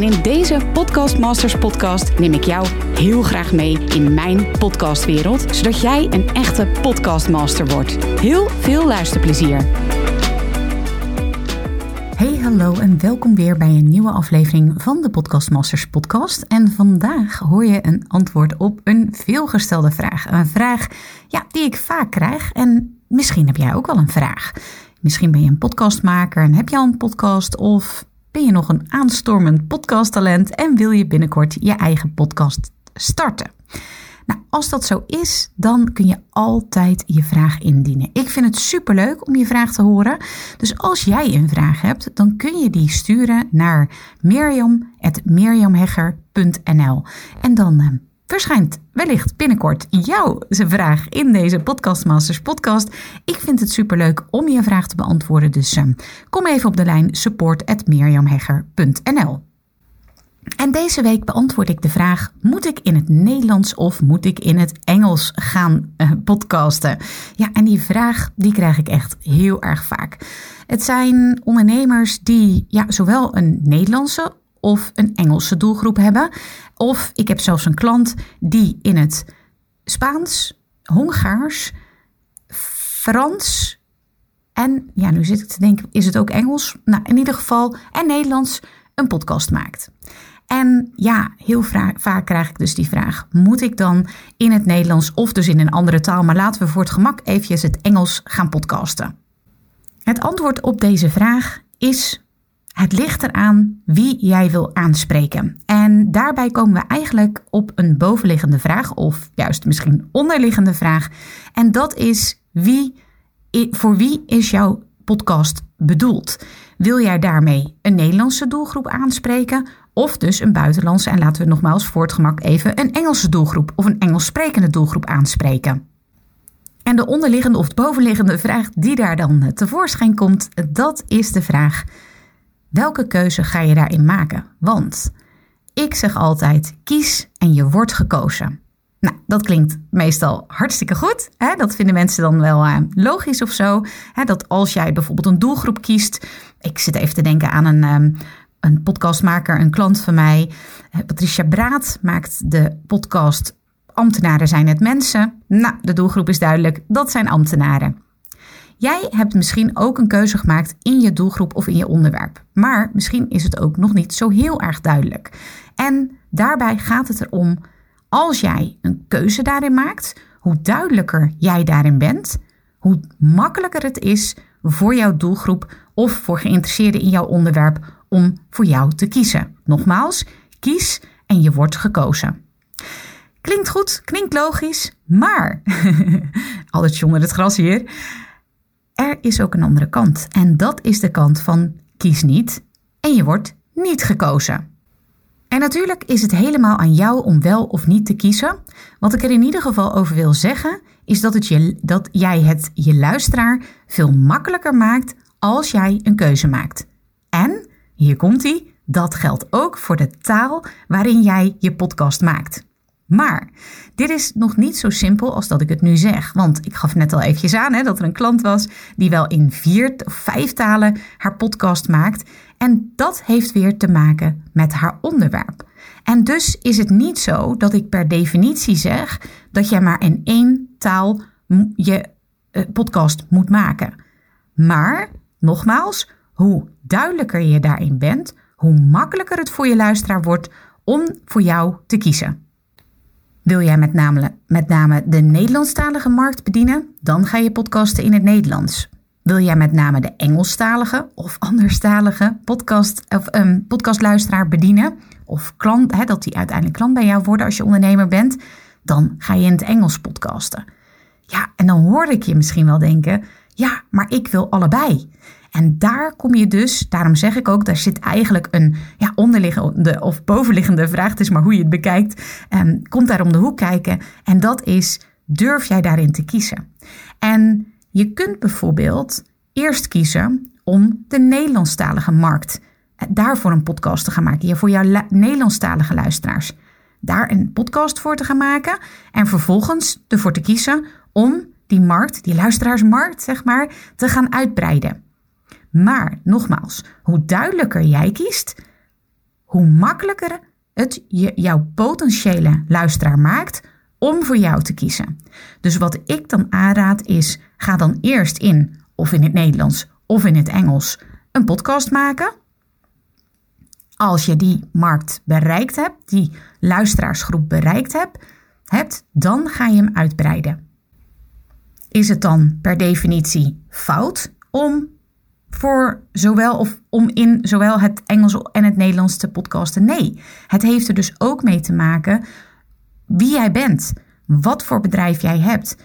En in deze Podcast Masters podcast neem ik jou heel graag mee in mijn podcastwereld, zodat jij een echte podcastmaster wordt. Heel veel luisterplezier. Hey, hallo en welkom weer bij een nieuwe aflevering van de Podcast Masters podcast. En vandaag hoor je een antwoord op een veelgestelde vraag. Een vraag ja, die ik vaak krijg en misschien heb jij ook wel een vraag. Misschien ben je een podcastmaker en heb je al een podcast of ben je nog een aanstormend podcasttalent en wil je binnenkort je eigen podcast starten? Nou, als dat zo is, dan kun je altijd je vraag indienen. Ik vind het superleuk om je vraag te horen. Dus als jij een vraag hebt, dan kun je die sturen naar miriam.miriamhegger.nl En dan eh, verschijnt wellicht binnenkort jouw vraag in deze Podcast Masters podcast. Ik vind het superleuk om je vraag te beantwoorden. Dus uh, kom even op de lijn support.mirjamhegger.nl en deze week beantwoord ik de vraag: moet ik in het Nederlands of moet ik in het Engels gaan uh, podcasten? Ja, en die vraag die krijg ik echt heel erg vaak. Het zijn ondernemers die ja, zowel een Nederlandse of een Engelse doelgroep hebben. Of ik heb zelfs een klant die in het Spaans, Hongaars, Frans en ja, nu zit ik te denken, is het ook Engels? Nou, in ieder geval en Nederlands een podcast maakt. En ja, heel vaak krijg ik dus die vraag: moet ik dan in het Nederlands of dus in een andere taal, maar laten we voor het gemak eventjes het Engels gaan podcasten? Het antwoord op deze vraag is: het ligt eraan wie jij wil aanspreken. En daarbij komen we eigenlijk op een bovenliggende vraag, of juist misschien onderliggende vraag. En dat is: wie, voor wie is jouw podcast bedoeld? Wil jij daarmee een Nederlandse doelgroep aanspreken? Of dus een buitenlandse en laten we nogmaals voor het gemak even een Engelse doelgroep of een Engels sprekende doelgroep aanspreken. En de onderliggende of bovenliggende vraag die daar dan tevoorschijn komt, dat is de vraag: welke keuze ga je daarin maken? Want ik zeg altijd: kies en je wordt gekozen. Nou, dat klinkt meestal hartstikke goed. Hè? Dat vinden mensen dan wel uh, logisch of zo. Hè? Dat als jij bijvoorbeeld een doelgroep kiest. Ik zit even te denken aan een, um, een podcastmaker, een klant van mij. Patricia Braat maakt de podcast Ambtenaren zijn het mensen. Nou, de doelgroep is duidelijk. Dat zijn ambtenaren. Jij hebt misschien ook een keuze gemaakt in je doelgroep of in je onderwerp. Maar misschien is het ook nog niet zo heel erg duidelijk. En daarbij gaat het erom als jij een keuze daarin maakt, hoe duidelijker jij daarin bent, hoe makkelijker het is voor jouw doelgroep of voor geïnteresseerden in jouw onderwerp om voor jou te kiezen. Nogmaals, kies en je wordt gekozen. Klinkt goed, klinkt logisch, maar altijd zonder het gras hier. Er is ook een andere kant en dat is de kant van kies niet en je wordt niet gekozen. En natuurlijk is het helemaal aan jou om wel of niet te kiezen. Wat ik er in ieder geval over wil zeggen, is dat, het je, dat jij het je luisteraar veel makkelijker maakt als jij een keuze maakt. En, hier komt ie, dat geldt ook voor de taal waarin jij je podcast maakt. Maar dit is nog niet zo simpel als dat ik het nu zeg. Want ik gaf net al eventjes aan hè, dat er een klant was die wel in vier of vijf talen haar podcast maakt. En dat heeft weer te maken met haar onderwerp. En dus is het niet zo dat ik per definitie zeg dat jij maar in één taal je eh, podcast moet maken. Maar, nogmaals, hoe duidelijker je daarin bent, hoe makkelijker het voor je luisteraar wordt om voor jou te kiezen. Wil jij met name, met name de Nederlandstalige markt bedienen? Dan ga je podcasten in het Nederlands. Wil jij met name de Engelstalige of anderstalige podcast, of, um, podcastluisteraar bedienen? Of klant, dat die uiteindelijk klant bij jou worden als je ondernemer bent? Dan ga je in het Engels podcasten. Ja, en dan hoor ik je misschien wel denken: ja, maar ik wil allebei. En daar kom je dus, daarom zeg ik ook, daar zit eigenlijk een ja, onderliggende of bovenliggende vraag, het is maar hoe je het bekijkt, um, komt daar om de hoek kijken. En dat is, durf jij daarin te kiezen? En je kunt bijvoorbeeld eerst kiezen om de Nederlandstalige markt eh, daarvoor een podcast te gaan maken. Ja, voor jouw Nederlandstalige luisteraars. Daar een podcast voor te gaan maken. En vervolgens ervoor te kiezen om die markt, die luisteraarsmarkt, zeg maar, te gaan uitbreiden. Maar nogmaals, hoe duidelijker jij kiest, hoe makkelijker het je, jouw potentiële luisteraar maakt om voor jou te kiezen. Dus wat ik dan aanraad is: ga dan eerst in, of in het Nederlands of in het Engels, een podcast maken. Als je die markt bereikt hebt, die luisteraarsgroep bereikt hebt, hebt dan ga je hem uitbreiden. Is het dan per definitie fout om voor zowel of om in zowel het Engels en het Nederlands te podcasten? Nee, het heeft er dus ook mee te maken wie jij bent, wat voor bedrijf jij hebt,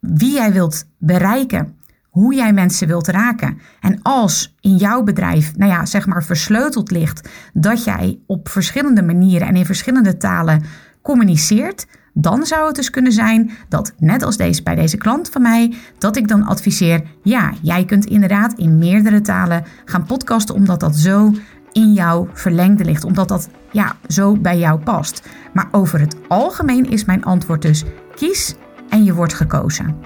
wie jij wilt bereiken, hoe jij mensen wilt raken. En als in jouw bedrijf, nou ja, zeg maar versleuteld ligt dat jij op verschillende manieren en in verschillende talen communiceert, dan zou het dus kunnen zijn dat, net als deze, bij deze klant van mij, dat ik dan adviseer: ja, jij kunt inderdaad in meerdere talen gaan podcasten, omdat dat zo in jouw verlengde ligt, omdat dat ja, zo bij jou past. Maar over het algemeen is mijn antwoord dus: kies en je wordt gekozen.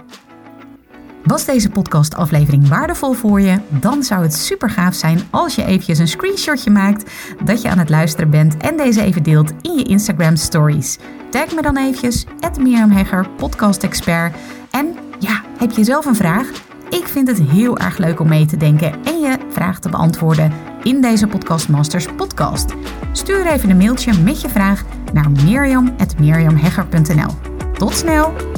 Was deze podcastaflevering waardevol voor je? Dan zou het super gaaf zijn als je eventjes een screenshotje maakt dat je aan het luisteren bent en deze even deelt in je Instagram stories. Tag me dan eventjes, podcast expert. En ja, heb je zelf een vraag? Ik vind het heel erg leuk om mee te denken en je vraag te beantwoorden in deze Podcast Masters podcast. Stuur even een mailtje met je vraag naar mirjam.mirjamhegger.nl. Tot snel!